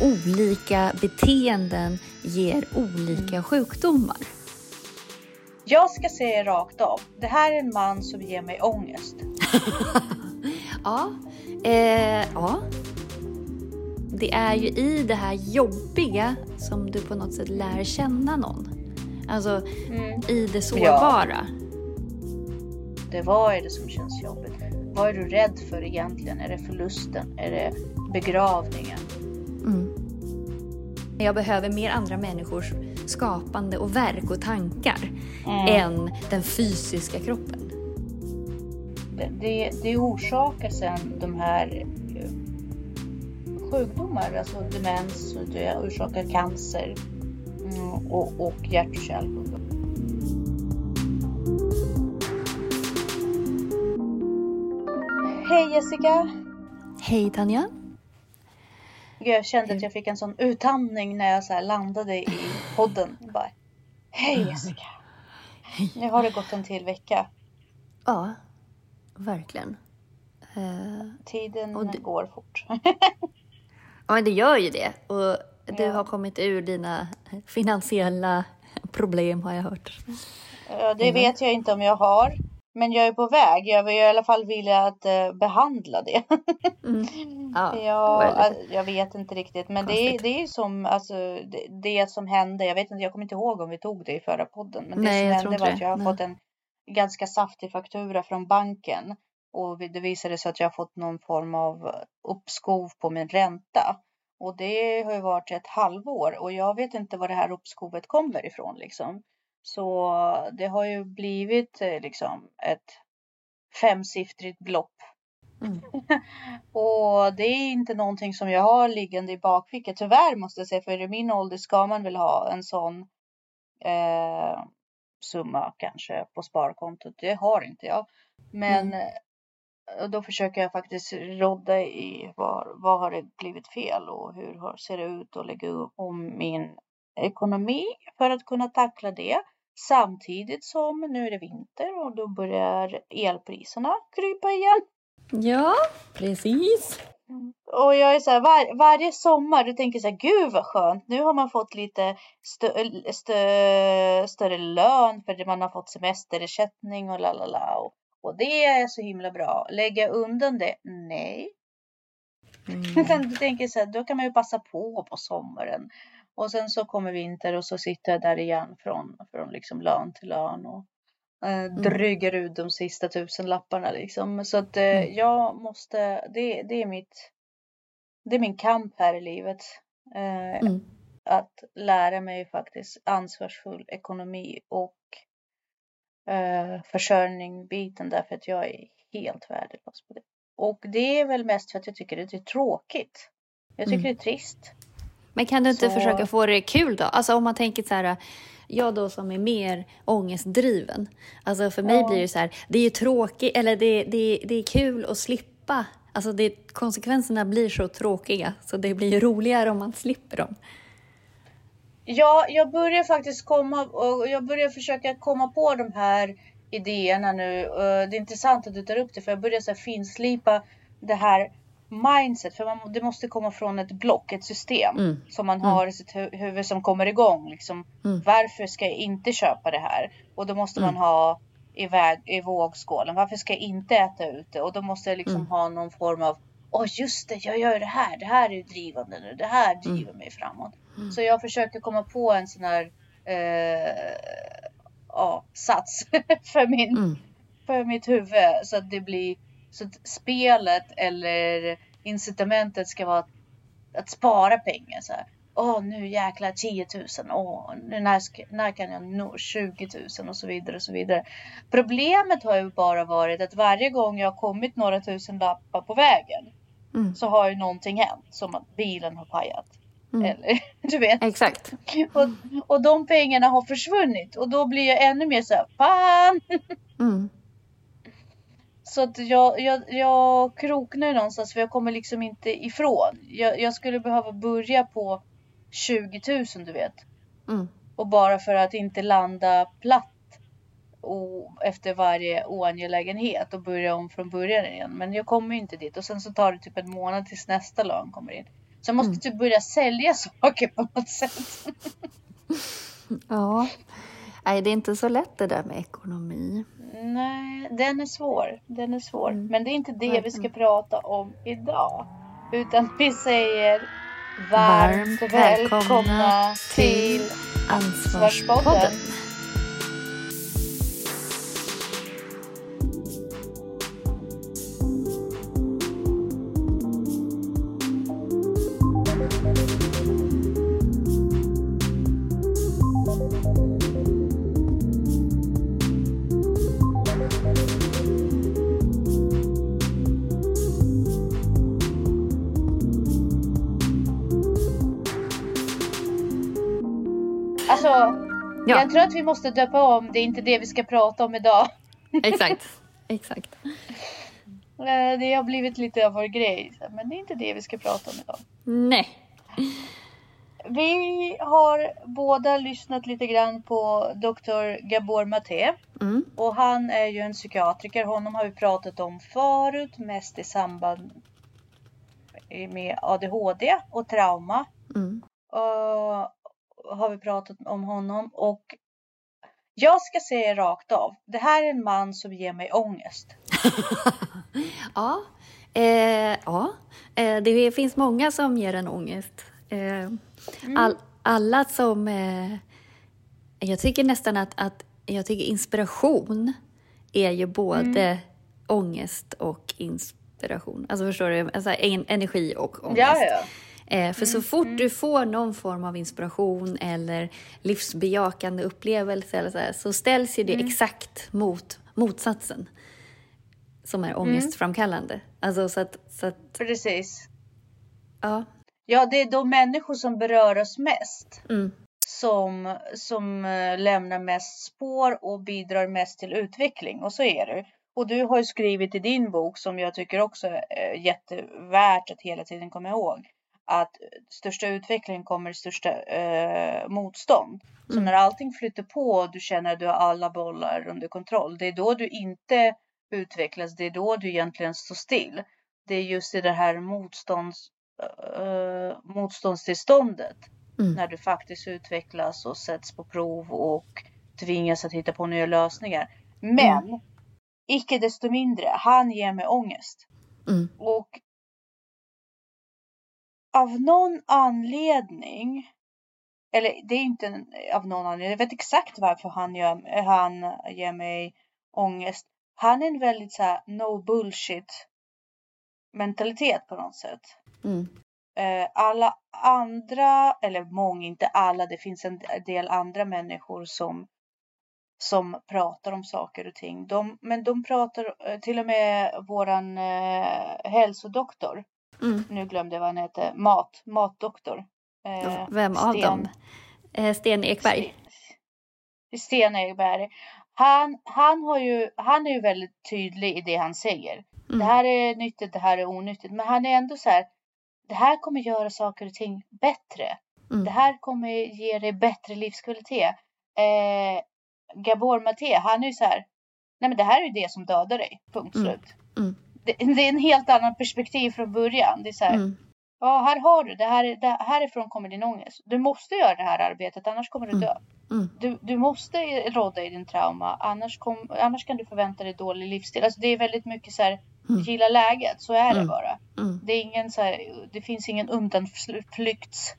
olika beteenden ger olika sjukdomar. Jag ska säga rakt av. Det här är en man som ger mig ångest. ja, eh, ja. Det är ju i det här jobbiga som du på något sätt lär känna någon. Alltså mm. i det sårbara. Ja. Det, vad är det som känns jobbigt? Vad är du rädd för egentligen? Är det förlusten? Är det begravningen? Jag behöver mer andra människors skapande och verk och tankar mm. än den fysiska kroppen. Det, det orsakar sen de här eh, sjukdomar, alltså demens, det orsakar cancer mm, och, och hjärt och kärlsjukdom. Hej Jessica! Hej Tanja! Jag kände att jag fick en sån utandning när jag så landade i podden. Bara, Hej Jessica! Nu har det gått en till vecka. Ja, verkligen. Uh, Tiden det... går fort. ja, det gör ju det. Och du ja. har kommit ur dina finansiella problem har jag hört. Ja, det vet jag inte om jag har. Men jag är på väg. Jag vill i alla fall vilja att uh, behandla det. mm. ja, jag, jag vet inte riktigt. Men det är, det är som alltså, det, det, som hände. Jag vet inte, jag kommer inte ihåg om vi tog det i förra podden. Men Nej, det som hände var att jag har Nej. fått en ganska saftig faktura från banken. Och det visade sig att jag har fått någon form av uppskov på min ränta. Och det har ju varit ett halvår och jag vet inte var det här uppskovet kommer ifrån liksom. Så det har ju blivit eh, liksom ett femsiffrigt belopp. Mm. och det är inte någonting som jag har liggande i bakfickan. Tyvärr måste jag säga, för i min ålder ska man väl ha en sån eh, summa kanske på sparkontot. Det har inte jag. Men mm. Eh, då försöker jag faktiskt rodda i var, vad har det blivit fel och hur ser det ut och lägga om min ekonomi för att kunna tackla det. Samtidigt som nu är det vinter och då börjar elpriserna krypa igen. Ja, precis. Och jag är så här, var, varje sommar, du tänker så här, gud vad skönt, nu har man fått lite stö, stö, större lön för att man har fått semesterersättning och la la la. Och, och det är så himla bra. Lägga undan det? Nej. Mm. Utan du tänker så här, då kan man ju passa på på sommaren. Och sen så kommer vinter och så sitter jag där igen från, från liksom lön till lön och eh, mm. dryger ut de sista tusen lapparna liksom. Så att eh, mm. jag måste, det, det är mitt, det är min kamp här i livet. Eh, mm. Att lära mig faktiskt ansvarsfull ekonomi och eh, försörjning biten därför att jag är helt värdelös på det. Och det är väl mest för att jag tycker det är tråkigt. Jag tycker mm. det är trist. Men kan du inte så... försöka få det kul då? Alltså om man tänker så här, jag då som är mer ångestdriven. Alltså för mig ja. blir det så här, det är tråkigt, eller det, det, det är kul att slippa. Alltså det, konsekvenserna blir så tråkiga, så det blir roligare om man slipper dem. Ja, jag börjar faktiskt komma, och jag börjar försöka komma på de här idéerna nu. Det är intressant att du tar upp det, för jag börjar så finslipa det här mindset, för man, det måste komma från ett block, ett system mm. som man mm. har i sitt hu huvud som kommer igång. Liksom, mm. Varför ska jag inte köpa det här? Och då måste man mm. ha i, väg, i vågskålen. Varför ska jag inte äta ute? Och då måste jag liksom mm. ha någon form av Åh oh, just det, jag gör det här. Det här är ju drivande nu. Det här mm. driver mig framåt. Så jag försöker komma på en sån här eh, ja, sats för, min, för mitt huvud. Så att det blir så att spelet eller incitamentet ska vara att, spara pengar. Så här. Åh, nu jäklar 10 000. Åh, nu när, ska, när kan jag nå 20 000 och så vidare och så vidare. Problemet har ju bara varit att varje gång jag har kommit några tusen lappar på vägen mm. så har ju någonting hänt. Som att bilen har pajat. Mm. Eller du vet. Exakt. Och, och de pengarna har försvunnit och då blir jag ännu mer så här, fan. Mm. Så att jag, jag, jag kroknar någonstans för jag kommer liksom inte ifrån. Jag, jag skulle behöva börja på 20 000 du vet. Mm. Och bara för att inte landa platt och efter varje oangelägenhet och börja om från början igen. Men jag kommer inte dit och sen så tar det typ en månad tills nästa lön kommer in. Så jag måste mm. typ börja sälja saker på något sätt. ja, nej det är inte så lätt det där med ekonomi. Nej, den är svår. Den är svår. Mm. Men det är inte det Verkligen. vi ska prata om idag. Utan vi säger varmt, varmt välkomna, välkomna till Ansvarspodden. Ja. jag tror att vi måste döpa om. Det är inte det vi ska prata om idag. Exakt, exakt. Eh, det har blivit lite av vår grej. Men det är inte det vi ska prata om idag. Nej. Vi har båda lyssnat lite grann på Dr. Gabor Maté. Mm. Och han är ju en psykiatriker. Honom har vi pratat om förut. Mest i samband med ADHD och trauma. Mm. Har vi pratat om honom och jag ska säga rakt av. Det här är en man som ger mig ångest. ja, eh, ja. Eh, det finns många som ger en ångest. Eh, mm. all, alla som... Eh, jag tycker nästan att, att jag tycker inspiration är ju både mm. ångest och inspiration. Alltså förstår du? Alltså energi och ångest. Ja, ja. Eh, för mm, så fort du får någon form av inspiration eller livsbejakande upplevelse eller så, här, så ställs ju det mm. exakt mot motsatsen som är mm. ångestframkallande. Alltså så att, så att... Precis. Ja. Ja, det är de människor som berör oss mest mm. som, som eh, lämnar mest spår och bidrar mest till utveckling. Och så är det. Och du har ju skrivit i din bok som jag tycker också är jättevärt att hela tiden komma ihåg att största utvecklingen kommer i största eh, motstånd. Så mm. när allting flyter på och du känner att du har alla bollar under kontroll, det är då du inte utvecklas, det är då du egentligen står still. Det är just i det här motstånds, eh, motståndstillståndet mm. när du faktiskt utvecklas och sätts på prov och tvingas att hitta på nya lösningar. Men mm. icke desto mindre, han ger mig ångest. Mm. Och av någon anledning, eller det är inte av någon anledning, jag vet exakt varför han, gör, han ger mig ångest. Han är en väldigt så här, no bullshit mentalitet på något sätt. Mm. Eh, alla andra, eller många, inte alla, det finns en del andra människor som som pratar om saker och ting. De, men de pratar, eh, till och med våran eh, hälsodoktor Mm. Nu glömde jag vad han heter. Mat, matdoktor. Eh, Vem av Sten, dem? Eh, Sten Ekberg? Sten, Sten Ekberg. Han, han, har ju, han är ju väldigt tydlig i det han säger. Mm. Det här är nyttigt, det här är onyttigt. Men han är ändå så här. Det här kommer göra saker och ting bättre. Mm. Det här kommer ge dig bättre livskvalitet. Eh, Gabor Maté, han är ju så här. Nej men det här är ju det som dödar dig. Punkt mm. slut. Mm det, det, är en helt annan perspektiv från början. Det är så här, mm. ja här har du, det här, det, härifrån kommer din ångest. Du måste göra det här arbetet, annars kommer du mm. dö. Mm. Du, du måste råda i din trauma, annars, kom, annars kan du förvänta dig dålig livsstil. Alltså det är väldigt mycket så här, mm. gilla läget, så är det mm. bara. Mm. Det, är ingen så här, det finns ingen undanflykts...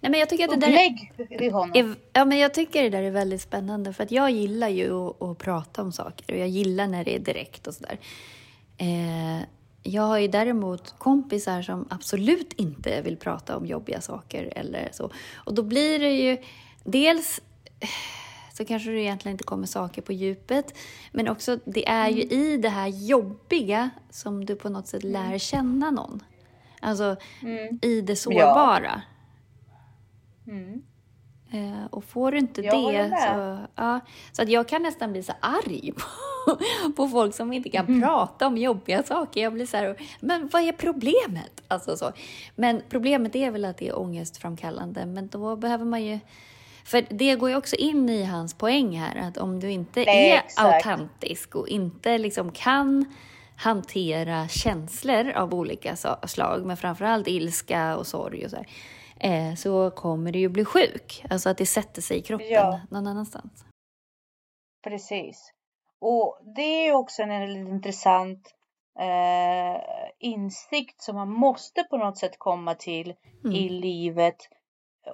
Nej, men jag tycker att det där är, ja, men jag tycker det där är väldigt spännande för att jag gillar ju att, att prata om saker och jag gillar när det är direkt och sådär. Eh, jag har ju däremot kompisar som absolut inte vill prata om jobbiga saker eller så. Och då blir det ju dels så kanske det egentligen inte kommer saker på djupet. Men också, det är ju mm. i det här jobbiga som du på något sätt lär mm. känna någon. Alltså mm. i det sårbara. Ja. Mm. Eh, och får du inte jag det så... Ja, så att jag kan nästan bli så arg på, på folk som inte kan mm. prata om jobbiga saker. Jag blir så här, men vad är problemet? Alltså så. Men problemet är väl att det är ångestframkallande, men då behöver man ju... För det går ju också in i hans poäng här, att om du inte Nej, är exakt. autentisk och inte liksom kan hantera känslor av olika slag, men framförallt ilska och sorg och så här, eh, så kommer du ju bli sjuk. Alltså att det sätter sig i kroppen ja. någon annanstans. Precis. Och det är också en väldigt intressant eh, insikt som man måste på något sätt komma till mm. i livet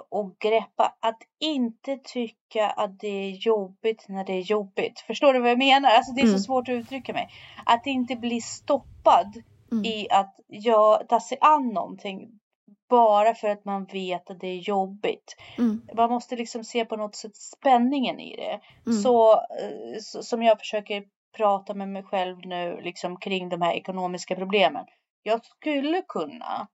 och greppa att inte tycka att det är jobbigt när det är jobbigt. Förstår du vad jag menar? Alltså det är mm. så svårt att uttrycka mig. Att inte bli stoppad mm. i att jag, ta sig an någonting bara för att man vet att det är jobbigt. Mm. Man måste liksom se på något sätt spänningen i det. Mm. Så, eh, så, som jag försöker prata med mig själv nu liksom kring de här ekonomiska problemen. Jag skulle kunna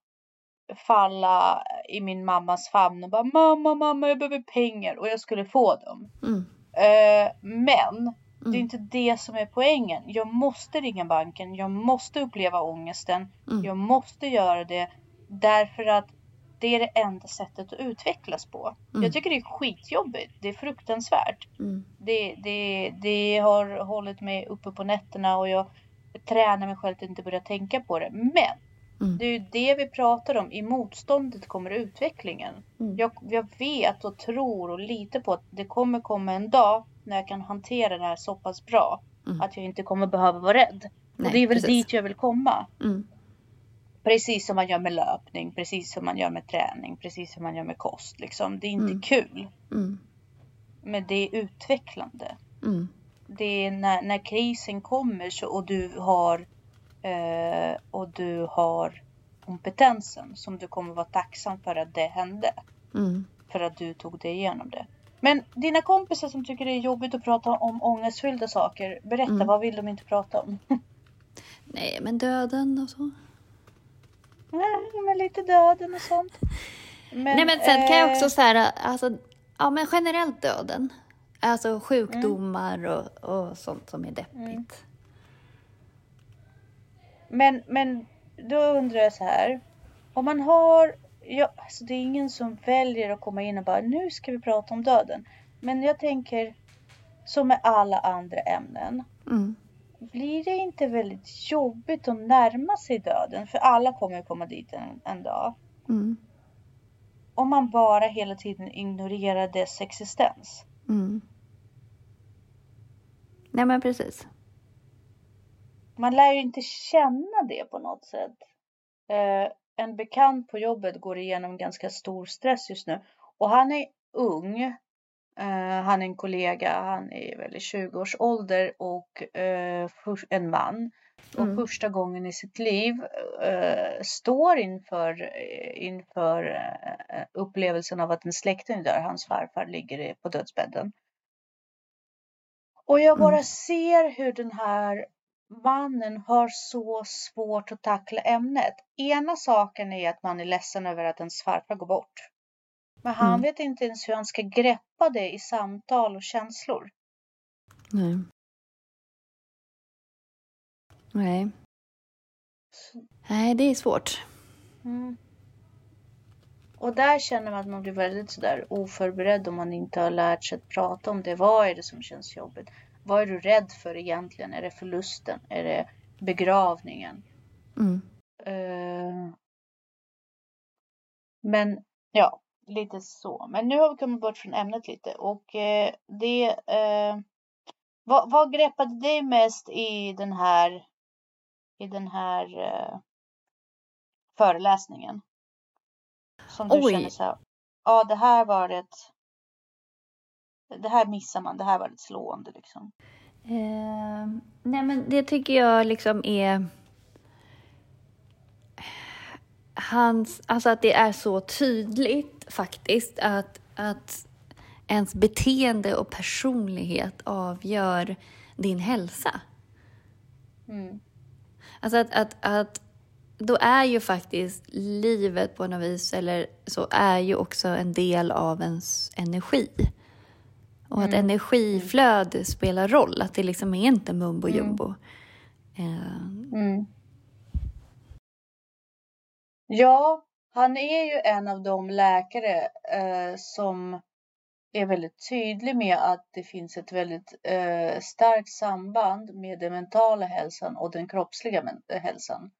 falla i min mammas famn och bara mamma, mamma, jag behöver pengar och jag skulle få dem. Mm. Uh, men mm. det är mm. inte det som är poängen. Jag måste ringa banken. Jag måste uppleva ångesten. Mm. Jag måste göra det därför att det är det enda sättet att utvecklas på. Mm. Jag tycker det är skitjobbigt. Det är fruktansvärt. Mm. Det, det, det har hållit mig uppe på nätterna och jag tränar mig själv att inte börja tänka på det. Men Mm. Det är ju det vi pratar om. I motståndet kommer utvecklingen. Mm. Jag, jag, vet och tror och litar på att det kommer komma en dag när jag kan hantera det här så pass bra. Mm. Att jag inte kommer behöva vara rädd. Nej, och det är väl precis. dit jag vill komma. Mm. Precis som man gör med löpning, precis som man gör med träning, precis som man gör med kost. Liksom. Det är inte mm. kul. Mm. Men det är utvecklande. Det är när, när krisen kommer så, och du har eh, och du har kompetensen som du kommer vara tacksam för att det hände. Mm. För att du tog dig igenom det. Men dina kompisar som tycker det är jobbigt att prata om ångestfyllda saker, berätta mm. vad vill de inte prata om? Nej, men döden och så. Nej, men lite döden och sånt. Men, Nej, men sen eh... kan jag också säga, alltså, ja men generellt döden. Alltså sjukdomar mm. och, och sånt som är deppigt. Mm. Men, men då undrar jag så här. Om man har, ja, alltså det är ingen som väljer att komma in och bara nu ska vi prata om döden. Men jag tänker som med alla andra ämnen. Mm. Blir det inte väldigt jobbigt att närma sig döden? För alla kommer komma dit en, en dag. Mm. Om man bara hela tiden ignorerar dess existens. Mm. Nej men precis man lär ju inte känna det på något sätt. Eh, en bekant på jobbet går igenom ganska stor stress just nu och han är ung. Eh, han är en kollega, han är väl i 20 års ålder och eh, en man. Och mm. första gången i sitt liv uh, står inför, inför upplevelsen av att en släkting dör. Hans farfar ligger på dödsbädden. Och jag bara mm. ser hur den här mannen har så svårt att tackla ämnet. Ena saken är att man är ledsen över att ens farfar går bort. Men han mm. vet inte ens hur han ska greppa det i samtal och känslor. Nej. Nej. Nej, det är svårt. Mm. Och där känner man att man blir väldigt sådär oförberedd om man inte har lärt sig att prata om det. Vad är det som känns jobbigt? Vad är du rädd för egentligen? Är det förlusten? Är det begravningen? Mm. Uh, men ja, lite så. Men nu har vi kommit bort från ämnet lite och uh, det uh, vad, vad greppade dig mest i den här i den här föreläsningen? Som du Oj. känner så här, ja det här var ett det här missar man, det här var lite slående liksom. Eh, nej men det tycker jag liksom är hans, alltså att det är så tydligt faktiskt att, att ens beteende och personlighet avgör din hälsa. Mm. Alltså att, att, att då är ju faktiskt livet på något vis, eller så är ju också en del av ens energi. Och att mm. energiflöde spelar roll, att det liksom är inte mumbo mm. jumbo. Mm. Ja, han är ju en av de läkare eh, som är väldigt tydlig med att det finns ett väldigt eh, starkt samband med den mentala hälsan och den kroppsliga hälsan.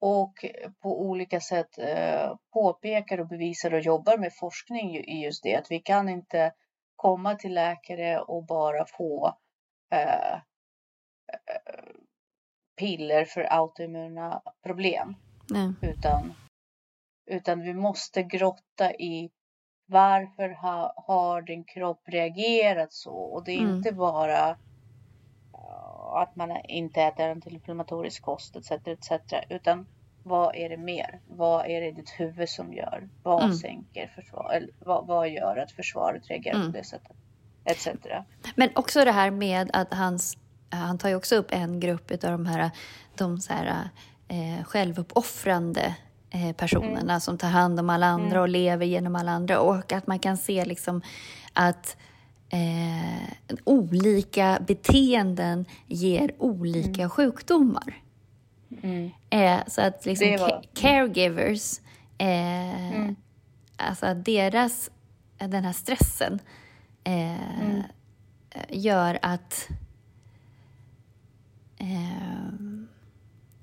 Och på olika sätt eh, påpekar och bevisar och jobbar med forskning i just det. Att vi kan inte komma till läkare och bara få eh, eh piller för autoimmuna problem. Nej. Utan, utan vi måste grotta i varför ha, har din kropp reagerat så? Och det är mm. inte bara att man inte äter antiinflammatorisk kost etc. etc. Utan vad är det mer? Vad är det i ditt huvud som gör? Vad mm. sänker försvar, eller vad, vad gör att försvaret reagerar mm. på det sättet? Etc. Men också det här med att hans, han tar ju också upp en grupp av de här, de så här eh, självuppoffrande eh, personerna mm. som tar hand om alla andra mm. och lever genom alla andra och att man kan se liksom att eh, olika beteenden ger olika mm. sjukdomar. Mm. Eh, så att liksom var... caregivers, eh, mm. alltså att deras, den här stressen eh, mm. gör att eh,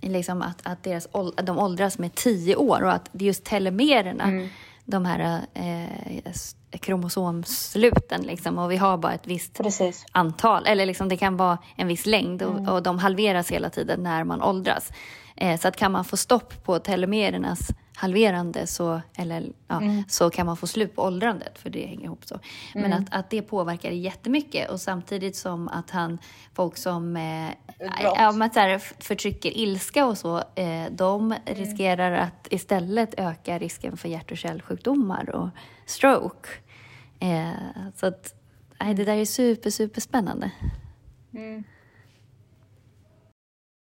liksom att, att deras, de åldras med tio år och att just telemererna, mm. de här eh, kromosomsluten liksom, och vi har bara ett visst Precis. antal, eller liksom det kan vara en viss längd och, mm. och de halveras hela tiden när man åldras. Eh, så att kan man få stopp på telomerernas halverande så, eller, ja, mm. så kan man få slut på åldrandet, för det hänger ihop så. Men mm. att, att det påverkar jättemycket och samtidigt som att han, folk som eh, ja, men så här, förtrycker ilska och så, eh, de mm. riskerar att istället öka risken för hjärt och kärlsjukdomar och stroke. Eh, så att, nej, det där är super, super spännande. Mm.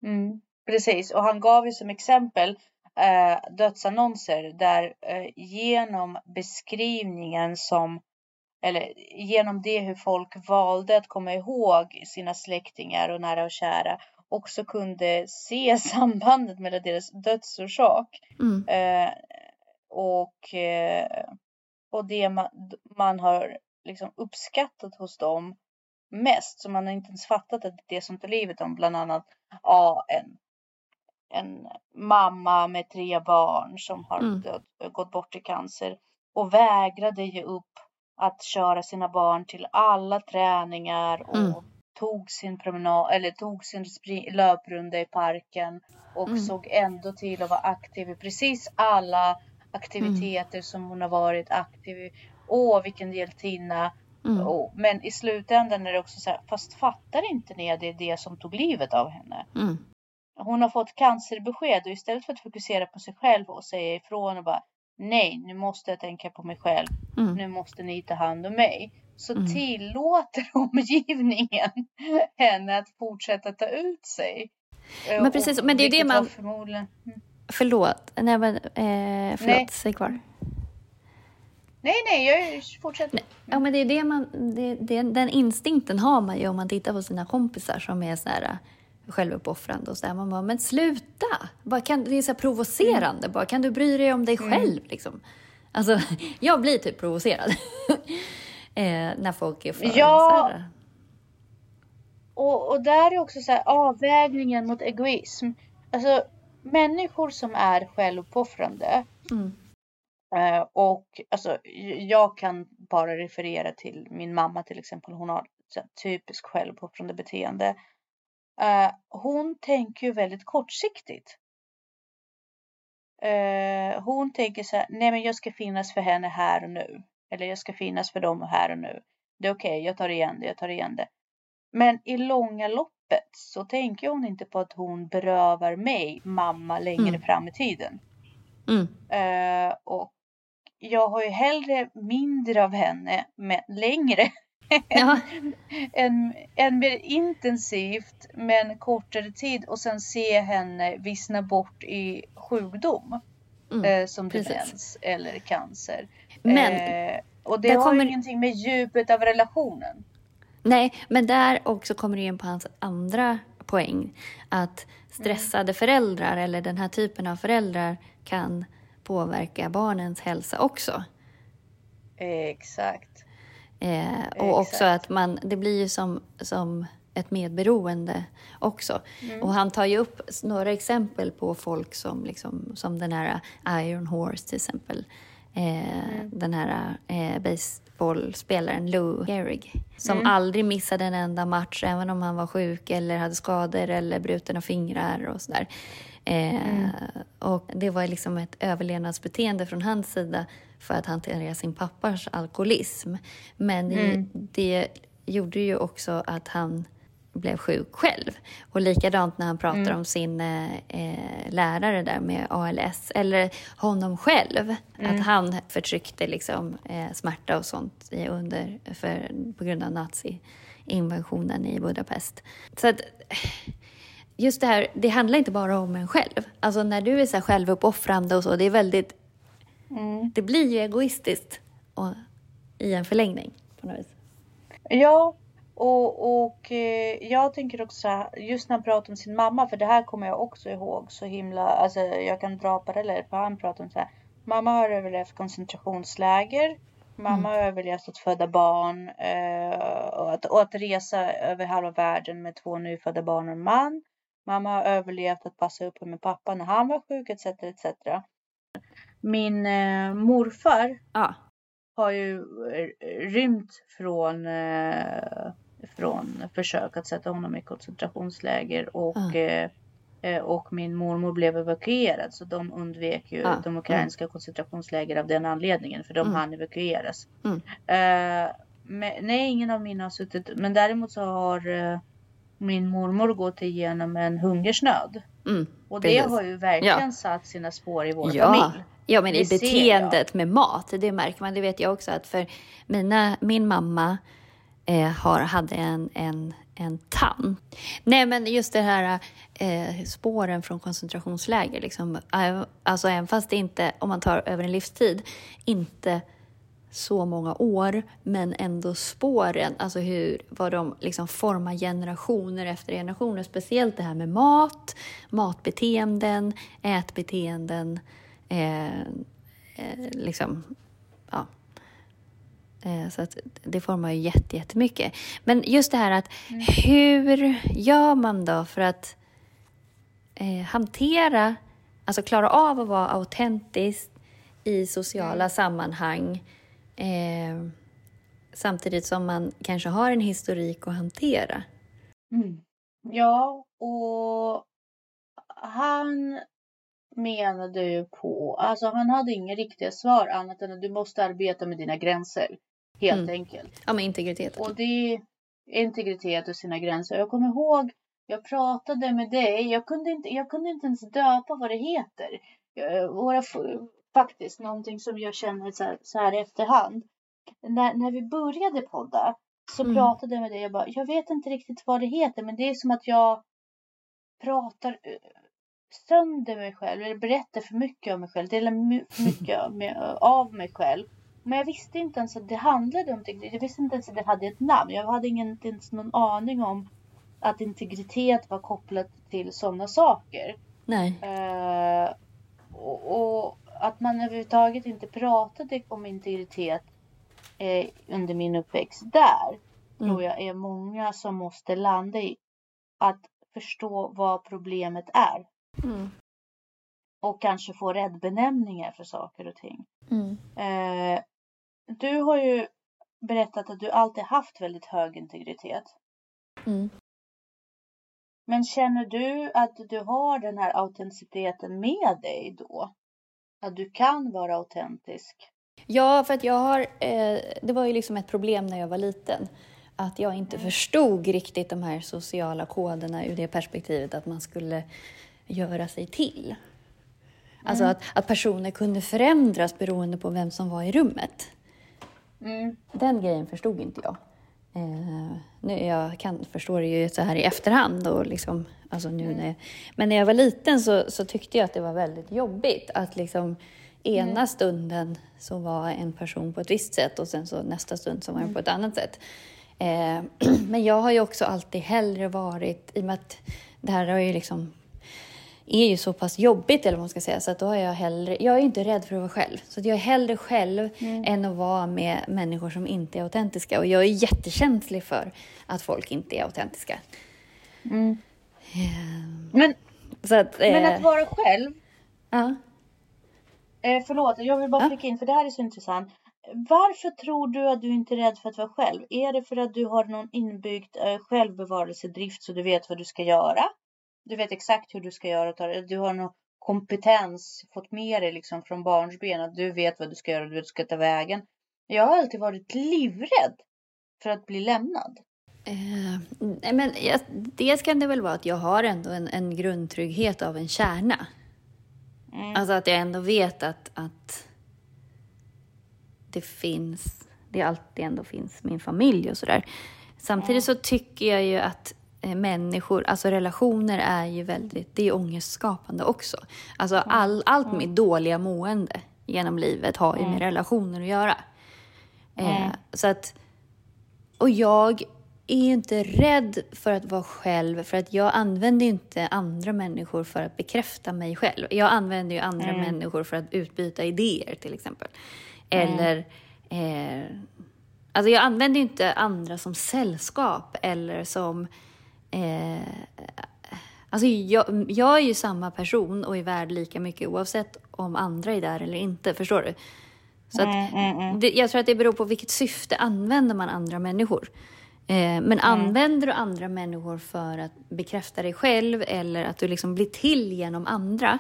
Mm, precis, och han gav ju som exempel eh, dödsannonser där eh, genom beskrivningen som eller genom det hur folk valde att komma ihåg sina släktingar och nära och kära också kunde se sambandet mellan deras dödsorsak mm. eh, och, eh, och det man, man har liksom uppskattat hos dem mest. Så man har inte ens fattat att det som tar livet om bland annat ja, en en mamma med tre barn som har mm. död, gått bort i cancer och vägrade ge upp att köra sina barn till alla träningar och mm. tog sin promenad eller tog sin löprunda i parken och mm. såg ändå till att vara aktiv i precis alla aktiviteter mm. som hon har varit aktiv i. Åh, vilken hjältinna! Mm. Och, men i slutändan är det också så här, fast fattar inte ni att det är det som tog livet av henne? Mm hon har fått cancerbesked och istället för att fokusera på sig själv och säga ifrån och bara nej, nu måste jag tänka på mig själv. Mm. Nu måste ni ta hand om mig. Så mm. tillåter omgivningen henne att fortsätta ta ut sig. Men precis, och, men det är det man... Förmodligen... Mm. Förlåt, nej men eh, förlåt, nej. säg kvar. Nej, nej, jag fortsätter. Ja, men det är det man, det, det, den instinkten har man ju om man tittar på sina kompisar som är så här självuppoffrande och så där. Man bara, men sluta! Bara, kan, det är så provocerande. Mm. Bara, kan du bry dig om dig mm. själv? Liksom? Alltså, jag blir typ provocerad eh, när folk är för ja. så Och, och där är också så här, avvägningen mot egoism. Alltså, människor som är självuppoffrande mm. eh, och alltså, jag kan bara referera till min mamma till exempel. Hon har typiskt självuppoffrande beteende. Uh, hon tänker ju väldigt kortsiktigt. Uh, hon tänker så här, nej men jag ska finnas för henne här och nu. Eller jag ska finnas för dem här och nu. Det är okej, okay, jag tar igen det, jag tar igen det. Men i långa loppet så tänker hon inte på att hon berövar mig, mamma, längre mm. fram i tiden. Mm. Uh, och jag har ju hellre mindre av henne, men längre Ja. en, en mer intensivt men kortare tid och sen se henne vissna bort i sjukdom. Mm, eh, som precis. demens eller cancer. Men, eh, och det har kommer... ingenting med djupet av relationen. Nej, men där också kommer det in på hans andra poäng. Att stressade mm. föräldrar eller den här typen av föräldrar kan påverka barnens hälsa också. Exakt. Eh, och också att man, det blir ju som, som ett medberoende också. Mm. Och han tar ju upp några exempel på folk som, liksom, som den här Iron Horse till exempel. Eh, mm. Den här eh, baseballspelaren Lou Gehrig som mm. aldrig missade en enda match även om han var sjuk eller hade skador eller brutna fingrar och sådär. Eh, mm. Och det var liksom ett överlevnadsbeteende från hans sida för att hantera sin pappas alkoholism. Men det, mm. det gjorde ju också att han blev sjuk själv. Och likadant när han pratar mm. om sin eh, eh lärare där med ALS, eller honom själv. Mm. Att han förtryckte liksom, eh, smärta och sånt under, för, på grund av nazi-invasionen i Budapest. Så att, just det här, det handlar inte bara om en själv. Alltså när du är så självuppoffrande och så, det är väldigt... Mm. Det blir ju egoistiskt och, i en förlängning på något vis. Ja, och, och eh, jag tänker också just när han pratar om sin mamma, för det här kommer jag också ihåg så himla, alltså jag kan dra paralleller för han pratar om så här. Mamma har överlevt koncentrationsläger. Mamma mm. har överlevt att föda barn eh, och, att, och att resa över halva världen med två nyfödda barn och en man. Mamma har överlevt att passa upp med pappa när han var sjuk etc. etc. Min eh, morfar ah. har ju rymt från eh, från försök att sätta honom i koncentrationsläger och, ah. eh, och min mormor blev evakuerad så de undvek ju ah. de mm. ukrainska mm. koncentrationsläger av den anledningen för de mm. hann evakueras. Mm. Eh, men, nej, ingen av mina har suttit, men däremot så har eh, min mormor gått igenom en hungersnöd. Mm, och det precis. har ju verkligen ja. satt sina spår i vår ja. familj. Ja, men det i beteendet med mat, det märker man. Det vet jag också att för mina, min mamma eh, har, hade en, en, en tann. Nej, men just det här eh, spåren från koncentrationsläger, liksom, eh, alltså även fast det inte, om man tar över en livstid, inte så många år, men ändå spåren, alltså hur, vad de liksom formar generationer efter generationer. Speciellt det här med mat, matbeteenden, ätbeteenden, eh, eh, liksom, ja, Eh, så att det formar ju jättemycket. Men just det här att mm. hur gör man då för att eh, hantera, alltså klara av att vara autentisk i sociala mm. sammanhang eh, samtidigt som man kanske har en historik att hantera? Mm. Ja, och han menade ju på, alltså han hade inga riktiga svar annat än att du måste arbeta med dina gränser. Helt mm. enkelt. Ja, med integritet. Och det är integritet och sina gränser. Jag kommer ihåg, jag pratade med dig. Jag kunde inte, jag kunde inte ens döpa vad det heter. Våra, faktiskt, någonting som jag känner så här, så här i efterhand. När, när vi började podda så mm. pratade jag med dig. Jag bara, jag vet inte riktigt vad det heter, men det är som att jag pratar sönder mig själv eller berättar för mycket om mig själv. Delar för mycket av mig själv. Men jag visste inte ens att det handlade om integritet. Jag visste inte ens att det hade ett namn. Jag hade inte ens någon aning om att integritet var kopplat till sådana saker. Nej. Uh, och, och, att man överhuvudtaget inte pratade om integritet eh, under min uppväxt där mm. tror jag är många som måste landa i att förstå vad problemet är. Mm. Och kanske få räddbenämningar för saker och ting. Mm. Eh, du har ju berättat att du alltid haft väldigt hög integritet. Mm. Men känner du att du har den här autenticiteten med dig då? Att du kan vara autentisk? Ja, för att jag har... Eh, det var ju liksom ett problem när jag var liten. Att jag inte mm. förstod riktigt de här sociala koderna ur det perspektivet att man skulle göra sig till. Alltså mm. att, att personer kunde förändras beroende på vem som var i rummet. Mm. Den grejen förstod inte jag. Eh, nu, jag kan förstå det ju så här i efterhand. Och liksom, alltså nu mm. när jag, men när jag var liten så, så, tyckte jag att det var väldigt jobbigt att liksom ena mm. stunden så var en person på ett visst sätt och sen så nästa stund så var den på ett annat sätt. Eh, men jag har ju också alltid hellre varit, i och med att det här har ju liksom är ju så pass jobbigt, eller vad man ska säga, så att då har jag hellre... Jag är inte rädd för att vara själv, så jag är hellre själv mm. än att vara med människor som inte är autentiska. Och jag är jättekänslig för att folk inte är autentiska. Mm. Um, men, att, eh, men att vara själv? Ja. Eh, förlåt, jag vill bara ja. flika in, för det här är så intressant. Varför tror du att du inte är rädd för att vara själv? Är det för att du har någon inbyggd eh, självbevarelsedrift så du vet vad du ska göra? Du vet exakt hur du ska göra. Du har någon kompetens, fått med dig liksom från barnsben att du vet vad du ska göra och du ska ta vägen. Jag har alltid varit livrädd för att bli lämnad. Eh, men jag, dels kan det väl vara att jag har ändå en, en grundtrygghet av en kärna. Mm. Alltså att jag ändå vet att, att det finns, det alltid ändå finns min familj och sådär. Samtidigt mm. så tycker jag ju att människor, alltså relationer är ju väldigt, det är ångestskapande också. Alltså mm. all, allt mitt dåliga mående genom livet har ju med relationer att göra. Eh, så att, och jag är inte rädd för att vara själv för att jag använder inte andra människor för att bekräfta mig själv. Jag använder ju andra mm. människor för att utbyta idéer till exempel. Mm. Eller eh, Alltså jag använder inte andra som sällskap eller som... Eh, alltså jag, jag är ju samma person och är värd lika mycket oavsett om andra är där eller inte. Förstår du? Så att, mm, mm, mm. det, jag tror att det beror på vilket syfte använder man andra människor. Eh, men använder du andra människor för att bekräfta dig själv eller att du liksom blir till genom andra,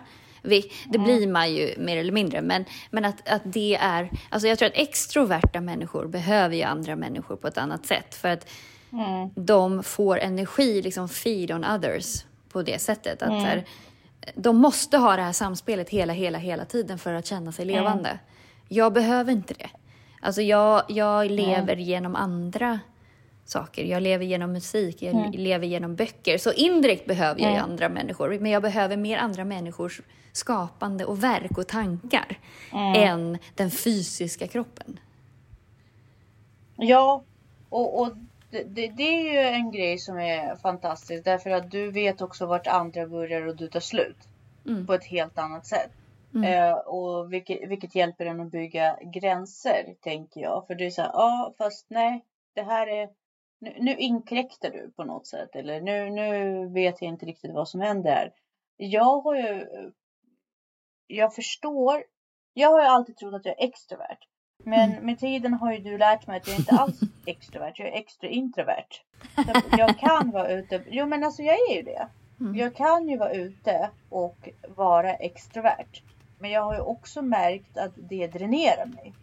det blir man ju mer eller mindre, men, men att, att det är... Alltså jag tror att extroverta människor behöver ju andra människor på ett annat sätt för att mm. de får energi, liksom feed on others på det sättet. Att mm. här, de måste ha det här samspelet hela, hela, hela tiden för att känna sig levande. Mm. Jag behöver inte det. Alltså jag, jag lever genom andra saker. Jag lever genom musik, jag mm. lever genom böcker. Så indirekt behöver jag mm. andra människor, men jag behöver mer andra människors skapande och verk och tankar mm. än den fysiska kroppen. Ja, och, och det, det, är ju en grej som är fantastisk därför att du vet också vart andra börjar och du tar slut mm. på ett helt annat sätt. Mm. Eh, och vilket, vilket hjälper en att bygga gränser, tänker jag. För det är så här, ja, fast nej, det här är nu, nu inkräktar du på något sätt eller nu, nu vet jag inte riktigt vad som händer. Jag har ju, jag förstår, jag har ju alltid trott att jag är extrovert. Men mm. med tiden har ju du lärt mig att jag inte alls är extrovert, jag är extra introvert. Så jag kan vara ute, jo men alltså jag är ju det. Mm. Jag kan ju vara ute och vara extrovert. Men jag har ju också märkt att det dränerar mig.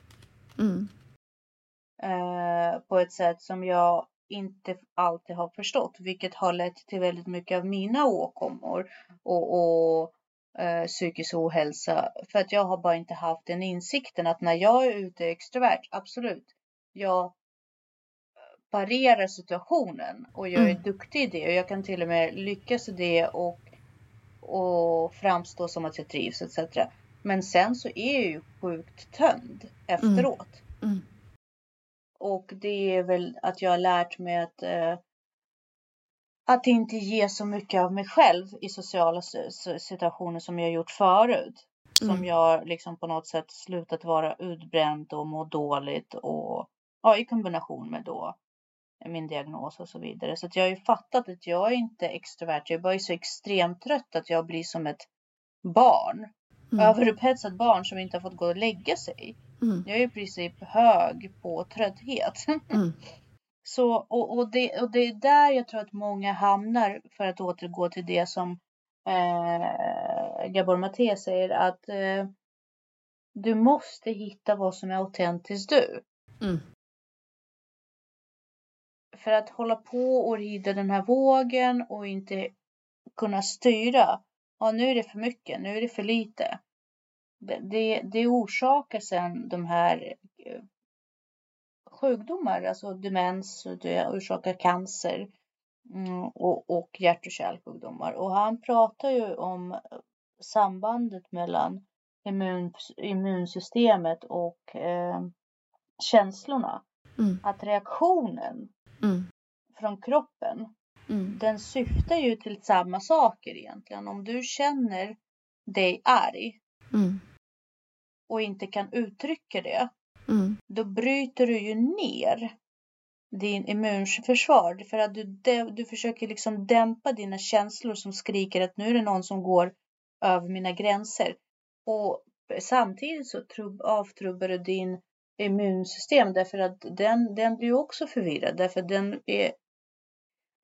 Mm. Uh, på ett sätt som jag inte alltid har förstått, vilket har lett till väldigt mycket av mina åkommor och, och eh, psykisk ohälsa. För att jag har bara inte haft den insikten att när jag är ute extrovert, absolut, jag parerar situationen och jag är mm. duktig i det och jag kan till och med lyckas i det och, och framstå som att jag trivs etc. Men sen så är jag ju sjukt tömd efteråt. Mm. Mm. Och det är väl att jag har lärt mig att eh, att inte ge så mycket av mig själv i sociala situationer som jag gjort förut. Mm. Som jag liksom på något sätt slutat vara utbränd och må dåligt och ja, i kombination med då min diagnos och så vidare. Så jag har ju fattat att jag är inte extrovert. Jag är bara så extremt trött att jag blir som ett barn. Mm. Överupphetsat barn som inte har fått gå och lägga sig. Mm. Jag är i princip hög på trötthet. Mm. Så, och, och, det, och det är där jag tror att många hamnar för att återgå till det som eh, Gabor Maté säger att eh, du måste hitta vad som är autentiskt du. Mm. För att hålla på och rida den här vågen och inte kunna styra. Ja, nu är det för mycket, nu är det för lite det, det orsakar sen de här sjukdomar, alltså demens, det orsakar cancer mm, och, och hjärt och kärlsjukdomar. Och han pratar ju om sambandet mellan immun, immunsystemet och eh, känslorna. Mm. Att reaktionen mm. från kroppen mm. den syftar ju till samma saker egentligen. Om du känner dig arg mm. och inte kan uttrycka det, mm. då bryter du ju ner din immunförsvar för att du, du försöker liksom dämpa dina känslor som skriker att nu är det någon som går över mina gränser. Och samtidigt så avtrubbar du din immunsystem därför att den, den blir också förvirrad därför att den är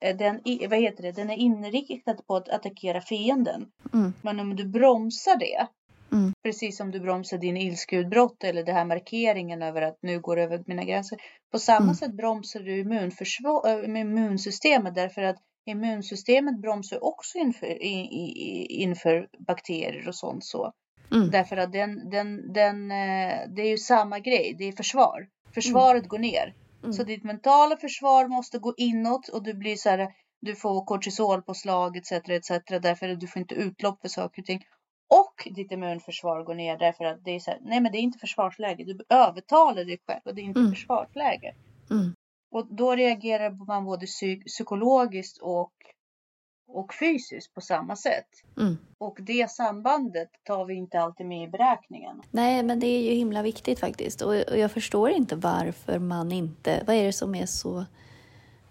den, vad heter det, den är inriktad på att attackera fienden. Mm. Men om du bromsar det, mm. precis som du bromsar din ilskeutbrott eller det här markeringen över att nu går över mina gränser. På samma mm. sätt bromsar du immunförsvar, immunsystemet därför att immunsystemet bromsar också inför, inför bakterier och sånt så. Mm. Därför att den, den, den, eh, det är ju samma grej, det är försvar. Försvaret mm. går ner. Mm. Så ditt mentala försvar måste gå inåt och du blir så här, du får kortisolpåslag etc. etc. därför att du får inte utlopp för saker och ting. Och ditt immunförsvar går ner därför att det är så här, nej men det är inte försvarsläge. Du övertalar dig själv och det är inte mm. försvarsläge. Mm. Och då reagerar man både psyk psykologiskt och och fysiskt på samma sätt. Mm. Och det sambandet tar vi inte alltid med i beräkningen. Nej, men det är ju himla viktigt faktiskt. Och, och jag förstår inte varför man inte... Vad är det som är så,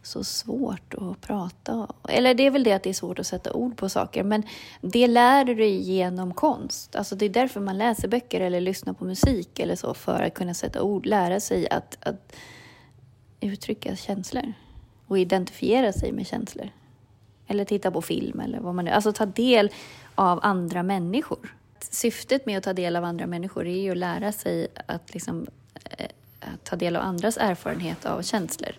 så svårt att prata om? Eller det är väl det att det är svårt att sätta ord på saker. Men det lär du dig genom konst. Alltså det är därför man läser böcker eller lyssnar på musik eller så. För att kunna sätta ord, lära sig att, att uttrycka känslor. Och identifiera sig med känslor. Eller titta på film eller vad man nu... Alltså ta del av andra människor. Syftet med att ta del av andra människor är ju att lära sig att liksom, eh, att ta del av andras erfarenhet av känslor.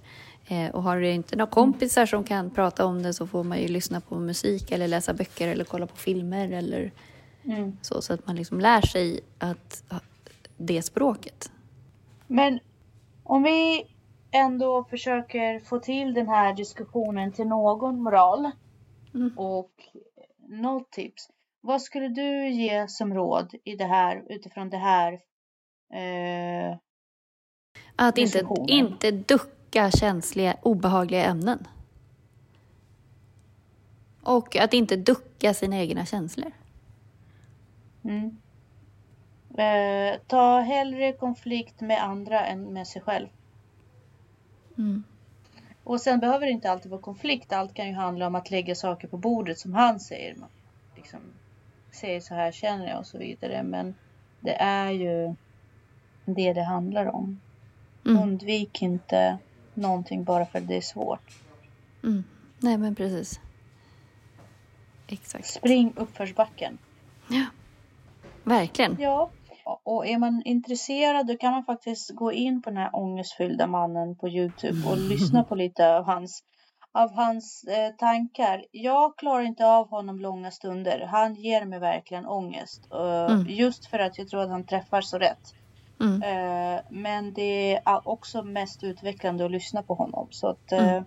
Eh, och har du inte några kompisar som kan prata om det så får man ju lyssna på musik eller läsa böcker eller kolla på filmer eller mm. så, så att man liksom lär sig att det språket. Men om vi ändå försöker få till den här diskussionen till någon moral mm. och något tips. Vad skulle du ge som råd i det här utifrån det här? Eh, att inte, inte ducka känsliga, obehagliga ämnen. Och att inte ducka sina egna känslor. Mm. Eh, ta hellre konflikt med andra än med sig själv. Mm. Och sen behöver det inte alltid vara konflikt. Allt kan ju handla om att lägga saker på bordet som han säger. Man liksom säger så här känner jag och så vidare. Men det är ju det det handlar om. Mm. Undvik inte någonting bara för att det är svårt. Mm. Nej men precis. Exakt. Spring uppförsbacken. Ja, verkligen. Ja, och är man intresserad då kan man faktiskt gå in på den här ångestfyllda mannen på Youtube och lyssna på lite av hans, av hans eh, tankar. Jag klarar inte av honom långa stunder. Han ger mig verkligen ångest. Uh, mm. Just för att jag tror att han träffar så rätt. Mm. Uh, men det är också mest utvecklande att lyssna på honom. Så att mm.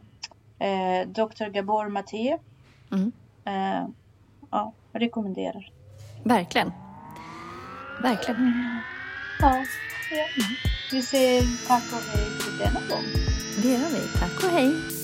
Dr. Gabor Maté. Mm. ja, rekommenderar. Verkligen. Verkligen. Ja, ja. Vi säger tack och hej för denna gång. Det gör vi. Tack och hej.